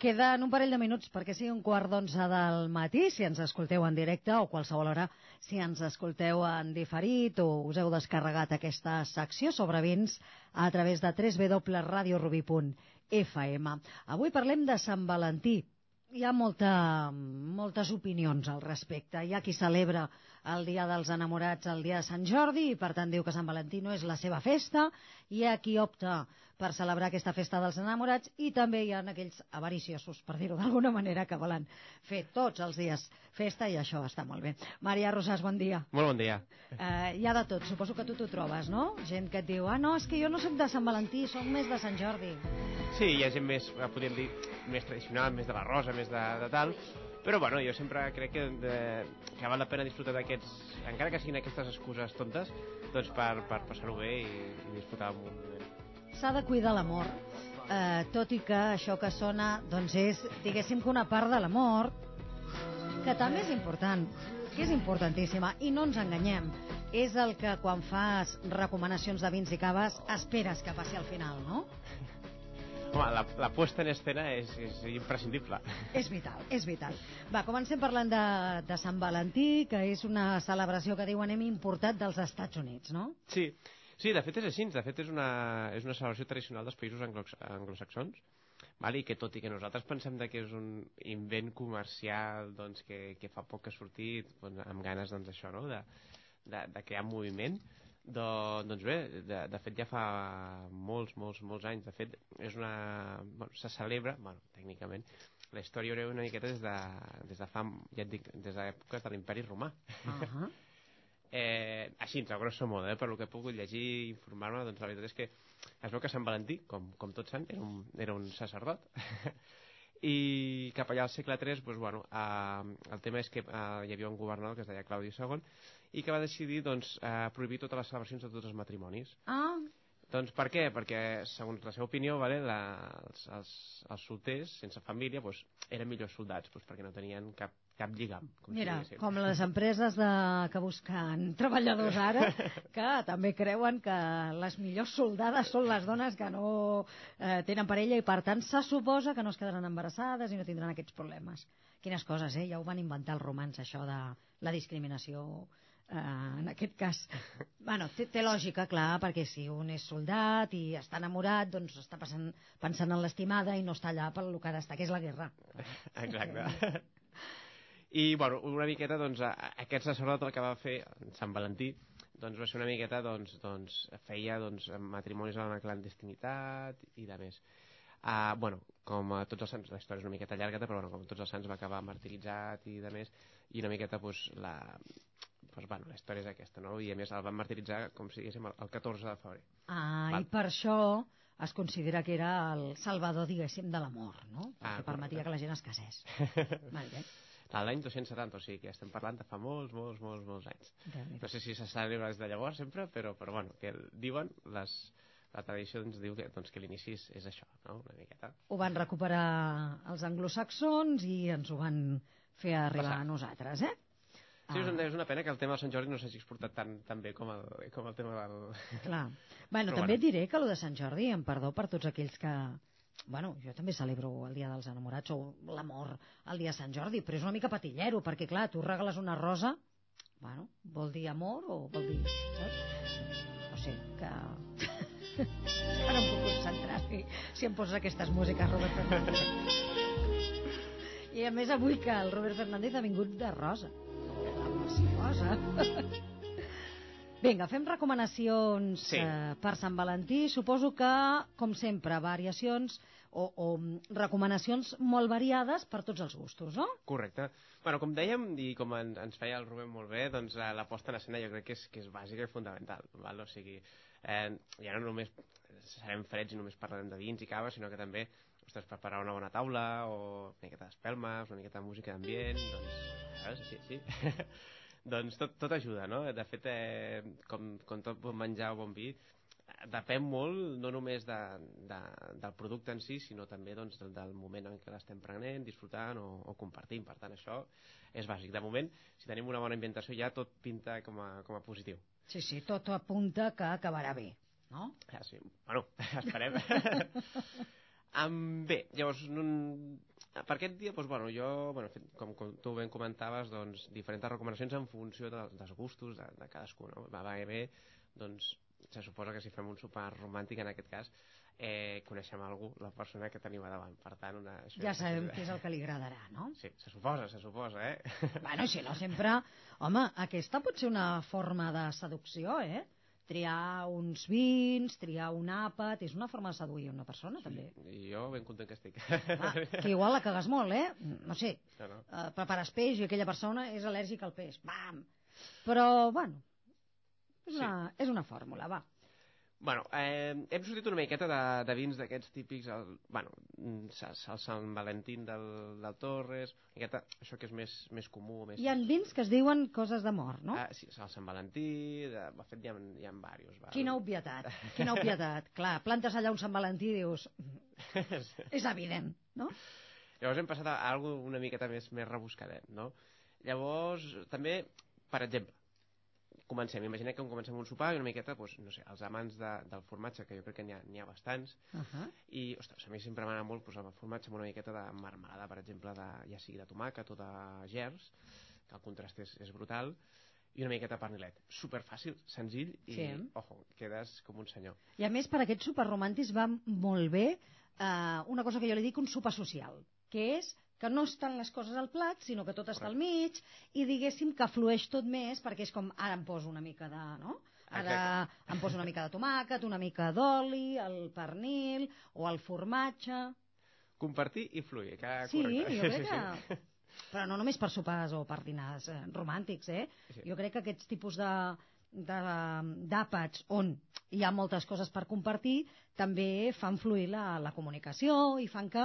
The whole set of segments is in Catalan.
Queden un parell de minuts perquè sigui un quart d'onze del matí, si ens escolteu en directe o qualsevol hora, si ens escolteu en diferit o us heu descarregat aquesta secció sobre vins a través de www.radiorubí.fm. Avui parlem de Sant Valentí, hi ha molta, moltes opinions al respecte. Hi ha qui celebra el Dia dels Enamorats el dia de Sant Jordi i per tant diu que Sant Valentí no és la seva festa. Hi ha qui opta per celebrar aquesta festa dels enamorats i també hi ha aquells avariciosos, per dir-ho d'alguna manera, que volen fer tots els dies festa i això està molt bé. Maria Rosàs, bon dia. Molt bon dia. Eh, hi ha de tot, suposo que tu t'ho trobes, no? Gent que et diu, ah, no, és que jo no sóc de Sant Valentí, sóc més de Sant Jordi. Sí, hi ha gent més, eh, podríem dir, més tradicional, més de la rosa, més de, de tal, però bueno, jo sempre crec que, de, que val la pena disfrutar d'aquests, encara que siguin aquestes excuses tontes, doncs per, per passar-ho bé i, i disfrutar un moment. S'ha de cuidar l'amor, eh, tot i que això que sona doncs és, diguéssim que una part de l'amor que també és important, que és importantíssima, i no ens enganyem, és el que quan fas recomanacions de vins i caves esperes que passi al final, no? Home, la, la puesta en escena és, és imprescindible. És vital, és vital. Va, comencem parlant de, de Sant Valentí, que és una celebració que diuen hem importat dels Estats Units, no? Sí, sí de fet és així. De fet és una, és una celebració tradicional dels països anglo anglosaxons, val? i que tot i que nosaltres pensem de que és un invent comercial doncs, que, que fa poc que ha sortit doncs, amb ganes doncs, això, no? de, de, de crear moviment, do, doncs bé, de, de fet ja fa molts, molts, molts anys. De fet, és una... Bueno, se celebra, bueno, tècnicament, la història una miqueta des de, des de fa, ja et dic, des de èpoques de l'imperi romà. Uh -huh. Eh, així, a grosso modo, eh, per lo que he pogut llegir i informar-me, doncs la veritat és que es veu que Sant Valentí, com, com tots sant, era un, era un sacerdot. i cap allà al segle III doncs, bueno, eh, el tema és que eh, hi havia un governador que es deia Claudi II i que va decidir doncs, eh, prohibir totes les celebracions de tots els matrimonis Ah, doncs per què? Perquè segons la seva opinió vale, la, els, els, els solters sense família doncs, eren millors soldats doncs, perquè no tenien cap, cap lligam com si mira, diguéssim. com les empreses de, que busquen treballadors ara, que també creuen que les millors soldades són les dones que no eh, tenen parella i per tant se suposa que no es quedaran embarassades i no tindran aquests problemes. Quines coses, eh? Ja ho van inventar els romans, això de la discriminació eh, en aquest cas. Bueno, té, té lògica, clar, perquè si un és soldat i està enamorat, doncs està passant, pensant en l'estimada i no està allà pel que ha d'estar, que és la guerra. Exacte. I, bueno, una miqueta, doncs, aquest sacerdot el que va fer, Sant Valentí, doncs va ser una miqueta, doncs, doncs feia doncs, matrimonis a la clandestinitat i de més. Uh, bueno, com a tots els sants, la història és una miqueta llarga, però bueno, com tots els sants va acabar martiritzat i de més, i una miqueta, doncs, la, doncs, bueno, la història és aquesta, no? I a més el van martiritzar, com si diguéssim, el, el 14 de febrer. Ah, Val. i per això es considera que era el salvador, diguéssim, de l'amor, no? Perquè Ah, permetia correcte. que la gent es casés. Molt bé. L'any 270, o sigui que ja estem parlant de fa molts, molts, molts, molts anys. No sé si se celebra des de llavors sempre, però, però bueno, que diuen, les, la tradició ens diu que, doncs, que l'inici és, és això, no? una miqueta. Ho van recuperar els anglosaxons i ens ho van fer arribar Passar. a nosaltres, eh? Sí, és una, és una pena que el tema de Sant Jordi no s'hagi exportat tan, tan bé com el, com el tema del... Clar. Bueno, Però també bueno. diré que el de Sant Jordi, em perdó per tots aquells que... Bueno, jo també celebro el dia dels enamorats o l'amor el dia de Sant Jordi, però és una mica patillero, perquè clar, tu regales una rosa, bueno, vol dir amor o vol dir... Saps? No sé, que... Ara em puc concentrar si, si em poses aquestes músiques, Robert Fernández. I a més avui que el Robert Fernández ha vingut de rosa. Rosa. Vinga, fem recomanacions Sí. eh, per Sant Valentí. Suposo que, com sempre, variacions o, o mm, recomanacions molt variades per tots els gustos, no? Correcte. Bueno, com dèiem, i com en, ens feia el Rubén molt bé, doncs eh, la posta en escena jo crec que és, que és bàsica i fundamental. Val? O sigui, eh, ja no només serem freds i només parlarem de vins i caves, sinó que també ostres, preparar una bona taula o una miqueta d'espelmes, una miqueta de música d'ambient, doncs, saps? Sí, sí. doncs tot, tot ajuda, no? De fet, eh, com, com tot bon menjar o bon vi, depèn molt no només de, de, del producte en si, sinó també doncs, del, del moment en què l'estem prenent, disfrutant o, o compartint. Per tant, això és bàsic. De moment, si tenim una bona ambientació, ja tot pinta com a, com a positiu. Sí, sí, tot apunta que acabarà bé, no? Ja, sí. Bueno, esperem. Um, bé, llavors, un... per aquest dia, doncs, bueno, jo, bueno, fet, com, com tu ben comentaves, doncs, diferents recomanacions en funció de, dels gustos de, de cadascú, no? Va, va bé, doncs, se suposa que si fem un sopar romàntic, en aquest cas, eh, coneixem algú, la persona que tenim a davant. Per tant, una... Això ja sabem què és el que li agradarà, no? Sí, se suposa, se suposa, eh? Bueno, si no, sempre... Home, aquesta pot ser una forma de seducció, eh? Triar uns vins, triar un àpat, és una forma de seduir una persona, sí, també. I jo ben content que estic. Ah, que igual la cagues molt, eh? No sé, no, no. Uh, prepares peix i aquella persona és al·lèrgica al peix. Bam! Però, bueno, és, sí. una, és una fórmula, va. Bueno, eh, hem sortit una miqueta de, de vins d'aquests típics, el, bueno, el Sant Valentín del, del Torres, miqueta, això que és més, més comú. Més... Hi ha vins que es diuen coses d'amor, no? Ah, sí, el Sant Valentí, de, de fet hi ha, hi ha diversos. Val? Quina obvietat, quina obvietat. Clar, plantes allà un Sant Valentí i dius... és evident, no? Llavors hem passat a, a algo una miqueta més, més rebuscadet, no? Llavors, també, per exemple, comencem, imaginem que comencem un sopar i una miqueta, doncs, no sé, els amants de, del formatge, que jo crec que n'hi ha, ha bastants, uh -huh. i, ostres, a mi sempre m'agrada molt posar el formatge amb una miqueta de marmelada, per exemple, de, ja sigui de tomàquet o de gers, que el contrast és, és brutal, i una miqueta pernilet. Super fàcil, senzill i, sí. ojo, quedes com un senyor. I a més, per aquests sopars romàntics va molt bé eh, una cosa que jo li dic un sopar social, que és que no estan les coses al plat, sinó que tot està al mig, i diguéssim que flueix tot més, perquè és com, ara em poso una mica de... No? Ara em poso una mica de tomàquet, una mica d'oli, el pernil, o el formatge... Compartir i fluir, que sí, correcte. jo crec que... Però no només per sopars o per dinars eh, romàntics, eh? Sí. Jo crec que aquests tipus de d'àpats on hi ha moltes coses per compartir també fan fluir la, la comunicació i fan que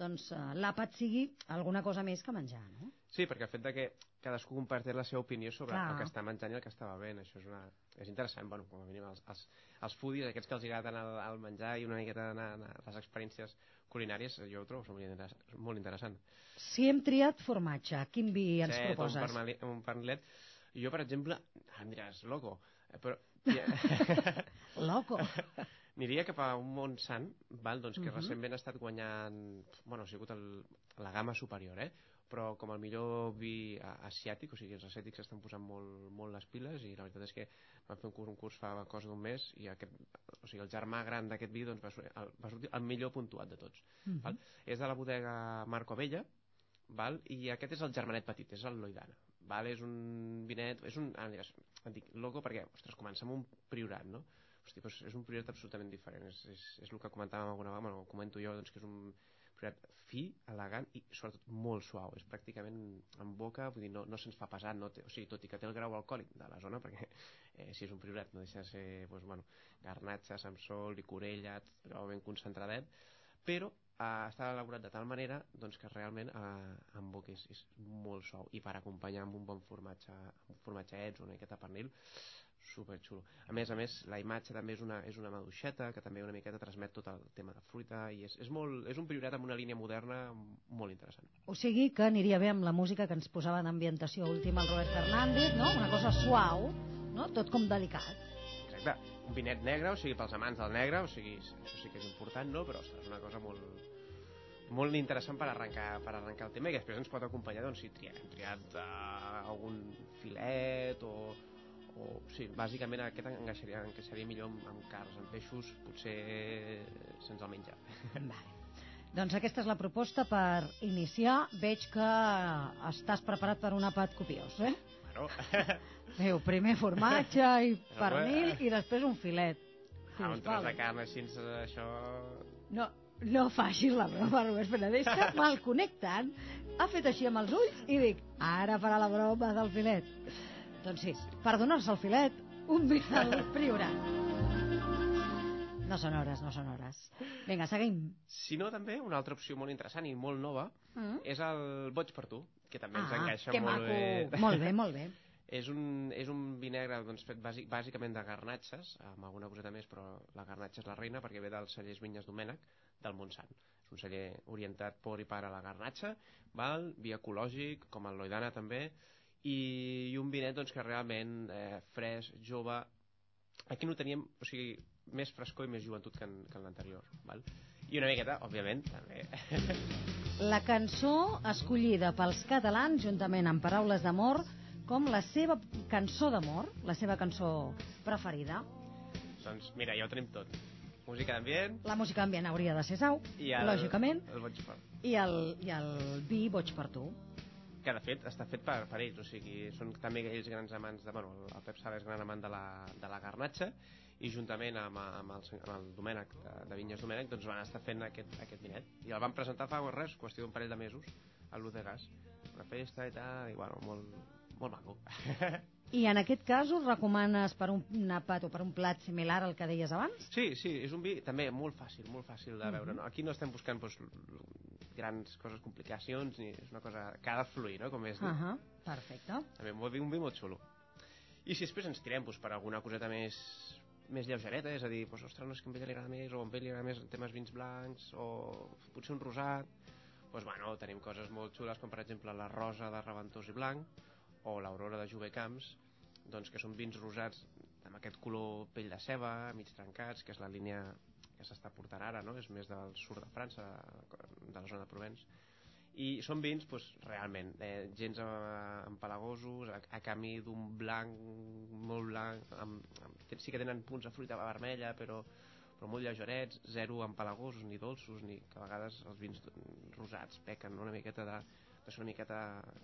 doncs uh, l'àpat sigui alguna cosa més que menjar, no? Sí, perquè el fet de que cadascú comparteix la seva opinió sobre Clar. el que està menjant i el que està bevent, això és, una, és interessant, bueno, com a mínim els, els, els foodies, aquests que els agrada anar al, al menjar i una miqueta anar a les experiències culinàries, jo ho trobo molt interessant. Molt interessant. Si hem triat formatge, quin vi ens Set, proposes? Un, un pernilet. Jo, per exemple, em diràs, loco, eh, però... loco aniria cap a un Montsant, val? Doncs que uh. -huh. recentment ha estat guanyant... Bueno, ha sigut el, la gamma superior, eh? però com el millor vi asiàtic, o sigui, els asiàtics estan posant molt, molt les piles i la veritat és que van fer un curs, un curs fa cosa d'un mes i aquest, o sigui, el germà gran d'aquest vi doncs, va, el, va sortir el millor puntuat de tots. Uh. -huh. val? És de la bodega Marco Vella, val? i aquest és el germanet petit, és el Loidana. Val? És un vinet, és un, ah, diràs, dic loco perquè, ostres, comença amb un priorat, no? Hosti, doncs és un priorat absolutament diferent. És, és, és el que comentàvem alguna vegada bueno, comento jo doncs, que és un priorat fi, elegant i sobretot molt suau. És pràcticament en boca vull dir, no, no se'ns fa pesat no té, o sigui, tot i que té el grau alcohòlic de la zona perquè eh, si és un priorat no deixa de ser doncs, bueno, garnatxa, samsol, licorella grau ben concentradet però eh, està elaborat de tal manera doncs, que realment eh, en boca és, és molt suau. I per acompanyar amb un bon formatge un formatge ets una miqueta pernil super xulo. A més a més, la imatge també és una, és una maduixeta que també una miqueta transmet tot el tema de fruita i és, és, molt, és un priorat amb una línia moderna molt interessant. O sigui que aniria bé amb la música que ens posava d'ambientació última el Robert Fernández, no? Una cosa suau, no? Tot com delicat. Exacte. Un vinet negre, o sigui, pels amants del negre, o sigui, això sí que és important, no? Però, ostres, és una cosa molt, molt interessant per arrencar, per arrencar el tema i després ens pot acompanyar doncs, si triem, hem triat uh, algun filet o, o sí, bàsicament aquest encaixaria, encaixaria millor amb, amb carns, amb peixos potser se'ns el menja vale. doncs aquesta és la proposta per iniciar veig que estàs preparat per un àpat copiós eh? Claro. Déu, primer formatge i pernil i després un filet ah, un tros de carn així això... no, no facis la broma, Robert Penedès, que mal connectant ha fet així amb els ulls i dic, ara farà la broma del filet. Doncs sí, per donar-se el filet, un vi del Priorat. No són hores, no són hores. Vinga, seguim. Si no, també, una altra opció molt interessant i molt nova mm. és el Boig per tu, que també ah, ens encaixa molt maco. bé. Molt bé, molt bé. és, un, és un vi negre doncs, fet bàsic, bàsicament de garnatxes, amb alguna coseta més, però la garnatxa és la reina perquè ve dels cellers Vinyes Domènec del Montsant. És un celler orientat por i para a la garnatxa, val? vi ecològic, com el Loidana també, i, i un vinet doncs, que realment eh, fresc, jove aquí no teníem o sigui, més frescor i més joventut que en, que en l'anterior? I una miqueta, òbviament, també. La cançó escollida pels catalans, juntament amb Paraules d'amor, com la seva cançó d'amor, la seva cançó preferida. doncs mira, ja ho tenim tot. Música d'ambient La música ambient hauria de ser sau, i el, lògicament, el boig per. i el, i el vi boig per tu. Que de fet està fet per, per ells, o sigui, són també ells grans amants de... Bueno, el Pep Sala és gran amant de la, de la garnatxa i juntament amb, amb, el, amb el Domènec, de, de Vinyes Domènec, doncs van estar fent aquest, aquest vinet. I el van presentar fa res, qüestió d'un parell de mesos, a l'Uz. Una festa i tal, i bueno, molt, molt maco. I en aquest cas us recomanes per un àpat o per un plat similar al que deies abans? Sí, sí, és un vi també molt fàcil, molt fàcil de veure. Mhm. No? Aquí no estem buscant doncs, grans coses, complicacions, ni és una cosa que ha de fluir, no? Com és Uh. -huh. Perfecte. També un vi, un vi molt xulo. I si després ens tirem doncs, per alguna coseta més més lleugereta, és a dir, doncs, ostres, no és que a ell li agrada més, o a ell li agrada més temes vins blancs, o potser un rosat, doncs, bueno, tenim coses molt xules, com per exemple la rosa de Reventós i Blanc, o l'aurora de Jove Camps, doncs, que són vins rosats amb aquest color pell de ceba, mig trencats, que és la línia que s'està portant ara, no? és més del sud de França, de la zona de Provence, i són vins doncs, realment eh, gens empalagosos a, a camí d'un blanc molt blanc amb, amb, sí que tenen punts de fruita vermella però, però molt lleugerets zero empalagosos ni dolços ni que a vegades els vins rosats pequen una miqueta de, de ser una miqueta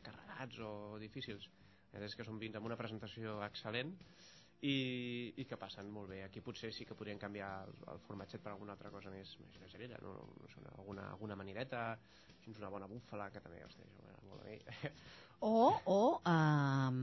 carregats o difícils. És que són vins amb una presentació excel·lent i, i que passen molt bé. Aquí potser sí que podrien canviar el, el formatget per alguna altra cosa més, més lleugera no, no sé, alguna, alguna manireta fins una bona búfala que també hosti, molt mi. O, o um,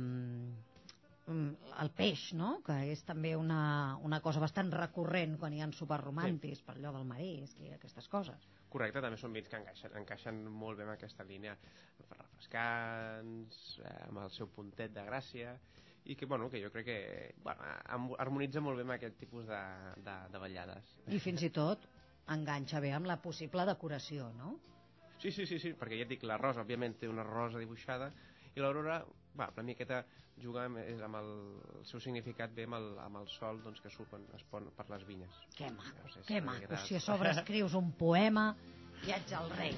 el peix, no? que és també una, una cosa bastant recurrent quan hi ha sopars romàntics, sí. per allò del marisc i aquestes coses. correcte, també són vins que encaixen, encaixen molt bé en aquesta línia refrescants eh, amb el seu puntet de gràcia i que, bueno, que jo crec que bueno, harmonitza molt bé amb aquest tipus de, de, de ballades I fins i tot enganxa bé amb la possible decoració, no? Sí, sí, sí, sí, perquè ja et dic, la rosa, òbviament, té una rosa dibuixada, i l'aurora, va, una miqueta juga amb, és amb el, el seu significat bé amb el, amb el sol doncs, que surt quan es pon per les vinyes. Que maco, No sé, que maco. miqueta- Si a sobre escrius un poema, ja ets el rei.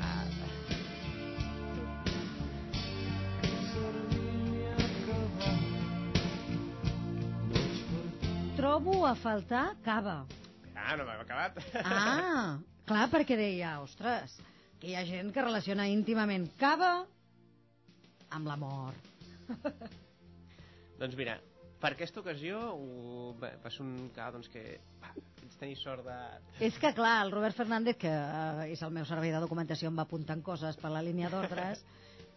Ah, Trobo a faltar cava. ah no m'hem acabat. Ah, clar, perquè deia, ostres, que hi ha gent que relaciona íntimament cava amb l'amor. doncs mira, per aquesta ocasió ho, va, ser un cas doncs, que va, vaig tenir sort de... És que, clar, el Robert Fernández, que eh, és el meu servei de documentació, em va apuntant coses per la línia d'ordres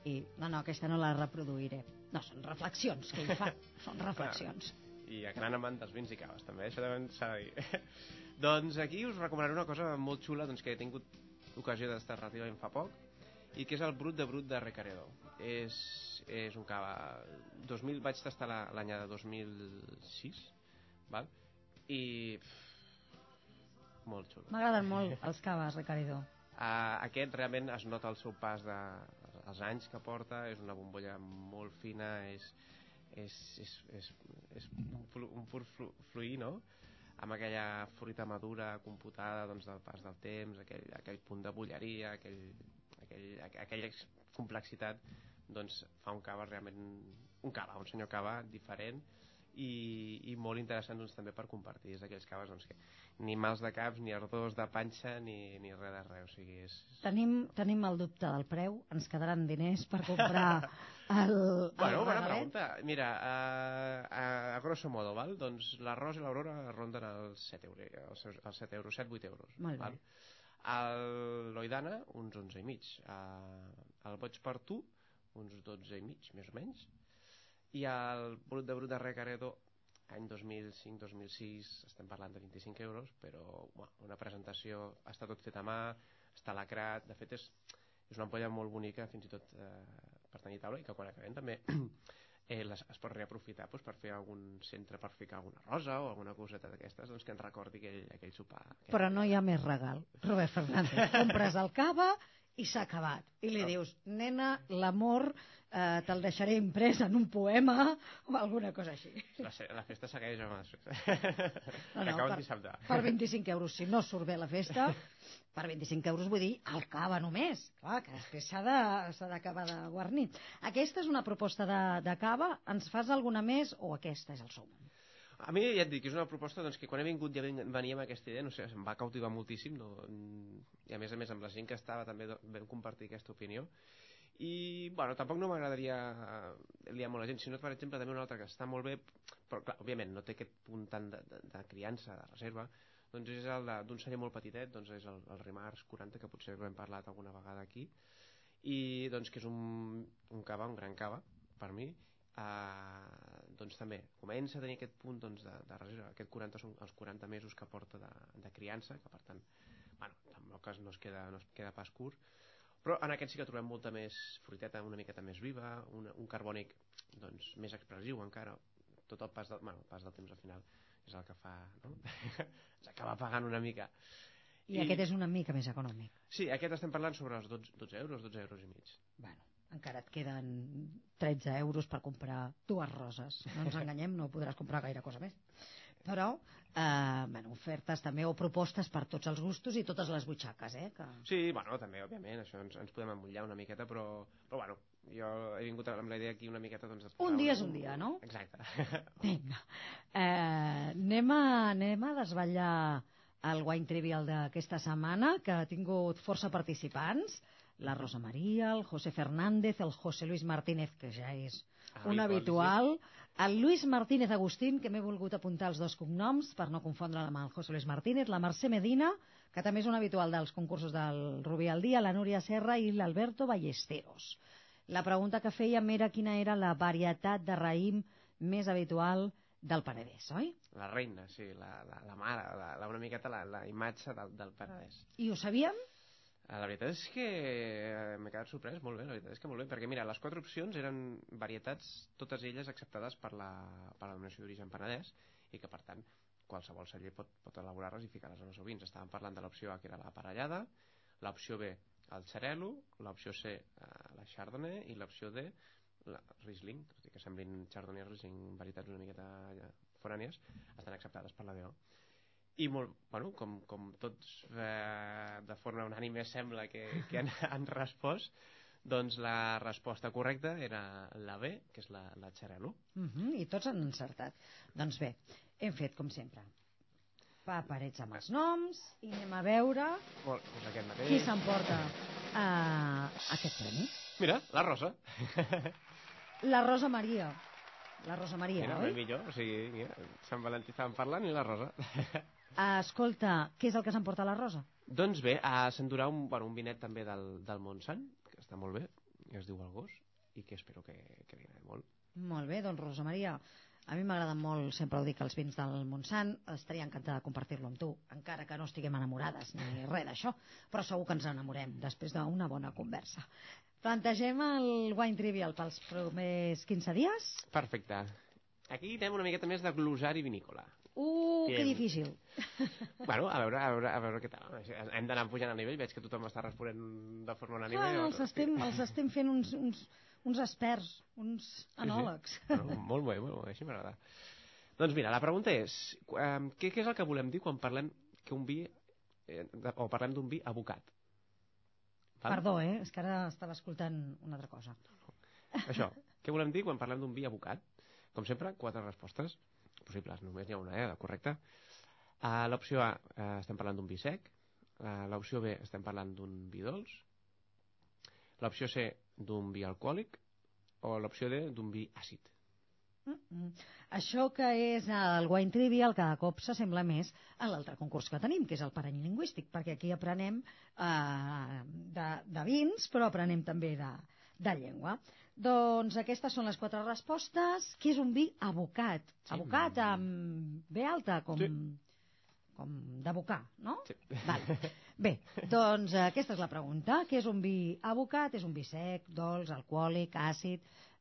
i, no, no, aquesta no la reproduiré. No, són reflexions que ell fa, són reflexions. i a gran amant dels vins i caves també, això també s'ha de dir doncs aquí us recomanaré una cosa molt xula doncs, que he tingut ocasió d'estar relativament fa poc i que és el Brut de Brut de Recaredo és, és un cava 2000, vaig tastar la- l'any de 2006 val? i pff, molt xulo M'agraden molt els caves, Ricardo. Uh, aquest realment es nota el seu pas de, els anys que porta, és una bombolla molt fina, és, és, és, és, és un, flu, un pur flu, fluir, no? amb aquella fruita madura computada doncs, del pas del temps, aquell, aquell punt de bulleria, aquell, aquell, aqu- aquella ex- complexitat, doncs fa un cava realment, un cava, un senyor cava diferent i, i molt interessant doncs, també per compartir. És d'aquells caves doncs, que ni mals de caps, ni ardors de panxa, ni, ni res de res. O sigui, és... Tenim, tenim el dubte del preu, ens quedaran diners per comprar el, el Bueno, bona pregunta. Mira, a, a, a grosso modo, val? doncs l'arròs i l'aurora ronden els 7 euros, els, els 7 euros, 7-8 euros. Molt bé. El Loidana, uns 11 i mig. El Boig per tu, uns 12 i mig, més o menys. I el Brut de Brut de Recaredo, any 2005-2006, estem parlant de 25 euros, però bueno, una presentació, està tot fet a mà, està lacrat, de fet és, és una ampolla molt bonica, fins i tot eh, per tenir taula, i que quan acabem també eh, les, es pot reaprofitar doncs, per fer algun centre, per ficar alguna rosa o alguna coseta d'aquestes doncs, que ens recordi aquell, aquell sopar. Aquell... Però no hi ha més regal, Robert Fernández. Compres el cava i s'ha acabat. I li dius, nena, l'amor eh, te'l deixaré imprès en un poema o alguna cosa així. La, la festa segueix els... No, no, per, dissabte. per 25 euros, si no surt bé la festa, per 25 euros vull dir el cava només. Clar, que després s'ha de- d'acabar de, guarnir. Aquesta és una proposta de, de cava. Ens fas alguna més o aquesta és el sum? A mi ja et dic, és una proposta doncs, que quan he vingut ja ven- venia amb aquesta idea, no sé, em va cautivar moltíssim, no? I a més a més amb la gent que estava també vam compartir aquesta opinió. I, bueno, tampoc no m'agradaria liar molt la gent, sinó, per exemple, també una altra que està molt bé, però, clar, òbviament, no té aquest punt tant de, de, de criança, de reserva, doncs és el d'un senyor molt petitet, doncs és el, el Rimars 40, que potser hem parlat alguna vegada aquí, i doncs que és un, un cava, un gran cava, per mi, eh, doncs també comença a tenir aquest punt doncs, de, de reserva, aquest 40 són els 40 mesos que porta de, de criança, que per tant, bueno, tampoc no es queda, no es queda pas curt, però en aquest sí que trobem molta més fruiteta, una miqueta més viva, un, un carbònic doncs, més expressiu encara, tot el pas, del, bueno, el pas del temps al final és el que fa, no? ens acaba pagant una mica. I, I aquest és una mica més econòmic. Sí, aquest estem parlant sobre els 12, 12 euros, 12 euros i mig. Bueno, encara et queden 13 euros per comprar dues roses. No ens enganyem, no podràs comprar gaire cosa més. Però, eh, bueno, ofertes també o propostes per tots els gustos i totes les butxaques, eh? Que... Sí, bueno, també, òbviament, això ens, ens podem emmotllar una miqueta, però, però bueno, jo he vingut amb la idea aquí una miqueta doncs, Un dia és un dia, no? Exacte. Vinga. Eh, anem, a, anem a desvetllar el Wine Trivial d'aquesta setmana, que ha tingut força participants. La Rosa Maria, el José Fernández, el José Luis Martínez, que ja és un habitual, el Luis Martínez Agustín, que m'he volgut apuntar els dos cognoms per no confondre'l amb el José Luis Martínez, la Mercè Medina, que també és un habitual dels concursos del Rubí al Dia, la Núria Serra i l'Alberto Ballesteros. La pregunta que fèiem era quina era la varietat de raïm més habitual del Penedès, oi? La reina, sí, la, la, la mare, la, la, una miqueta la, la imatge del, del Penedès. I ho sabíem? Eh, La veritat és que eh, m'he quedat sorprès molt bé, la veritat és que molt bé, perquè mira, les quatre opcions eren varietats, totes elles acceptades per la, per la Donació d'Origen Penedès, i que per tant qualsevol celler pot, pot elaborar-les i ficar-les en els seus vins. Estàvem parlant de l'opció A, que era la parellada, l'opció B, el xarelo, l'opció C, eh, la chardonnay, i l'opció D, la Riesling, tot i que semblin chardonnay i Riesling varietats una miqueta ja forànies, estan acceptades per la DO. I molt, bueno, com, com tots eh, de forma unànime sembla que, que han, han respost, doncs la resposta correcta era la B, que és la, la xarelo. Uh -huh, I tots han encertat. Doncs bé, hem fet com sempre. Paperets amb els noms i anem a veure Molt, doncs aquest mateix. qui s'emporta uh, aquest premi. Mira, la Rosa. La Rosa Maria. La Rosa Maria, Mira, oi? ben millor. O sigui, mira, Sant Valentí estàvem parlant i la Rosa. Uh, escolta, què és el que s'emporta la Rosa? doncs bé, uh, s'endurà un, bueno, un vinet també del, del Montsant, que està molt bé, que es diu el gos, i que espero que, que li agradi molt. Molt bé, doncs Rosa Maria, a mi m'agraden molt, sempre ho dic, els vins del Montsant, estaria encantada de compartir-lo amb tu, encara que no estiguem enamorades ni res d'això, però segur que ens enamorem després d'una bona conversa. Plantegem el Wine Trivial pels primers 15 dies? Perfecte. Aquí tenim una miqueta més de glosari vinícola. Uh, que Bien. difícil. Bueno, a veure, a veure, a veure què tal. Hem d'anar pujant a nivell, veig que tothom està responent de forma unànime. Clar, els estem, els estem fent uns, uns, uns experts, uns anòlegs. Sí, sí. Bueno, molt bé, molt bé, així m'agrada. Doncs mira, la pregunta és, eh, què, què és el que volem dir quan parlem que un vi, eh, o parlem d'un vi abocat? Val? Perdó, eh? És que ara estava escoltant una altra cosa. Això, què volem dir quan parlem d'un vi abocat? Com sempre, quatre respostes possibles, només n'hi ha una, eh, correcte? Uh, L'opció A, uh, estem parlant d'un vi sec. Uh, L'opció B, estem parlant d'un vi dolç. L'opció C, d'un vi alcohòlic. O l'opció D, d'un vi àcid. Mm -mm. Això que és el Wine Trivial cada cop s'assembla més a l'altre concurs que tenim, que és el parany lingüístic, perquè aquí aprenem eh, de, de vins, però aprenem també de, de llengua. Doncs aquestes són les quatre respostes. Què és un vi abocat? Sí. Abocat amb B alta, com, Sí. com d'abocar, no? Sí. Val. Bé, doncs eh, aquesta és la pregunta. Què és un vi abocat? És un vi sec, dolç, alcohòlic, àcid?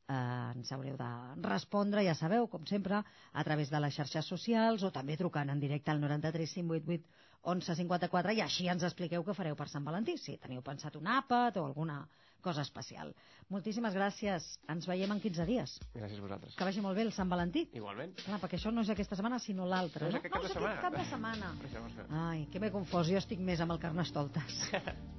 Eh, ens haureu de respondre, ja sabeu, com sempre, a través de les xarxes socials o també trucant en directe al 93 588 1154 i així ens expliqueu què fareu per Sant Valentí, si teniu pensat un àpat o alguna cosa especial. Moltíssimes gràcies. Ens veiem en 15 dies. Gràcies a vosaltres. Que vagi molt bé el Sant Valentí. Igualment. Clar, perquè això no és aquesta setmana, sinó l'altra, No és no? aquest cap no, de és aquest setmana. cap de setmana. Ai, que m'he confós. Jo estic més amb el Carnestoltes.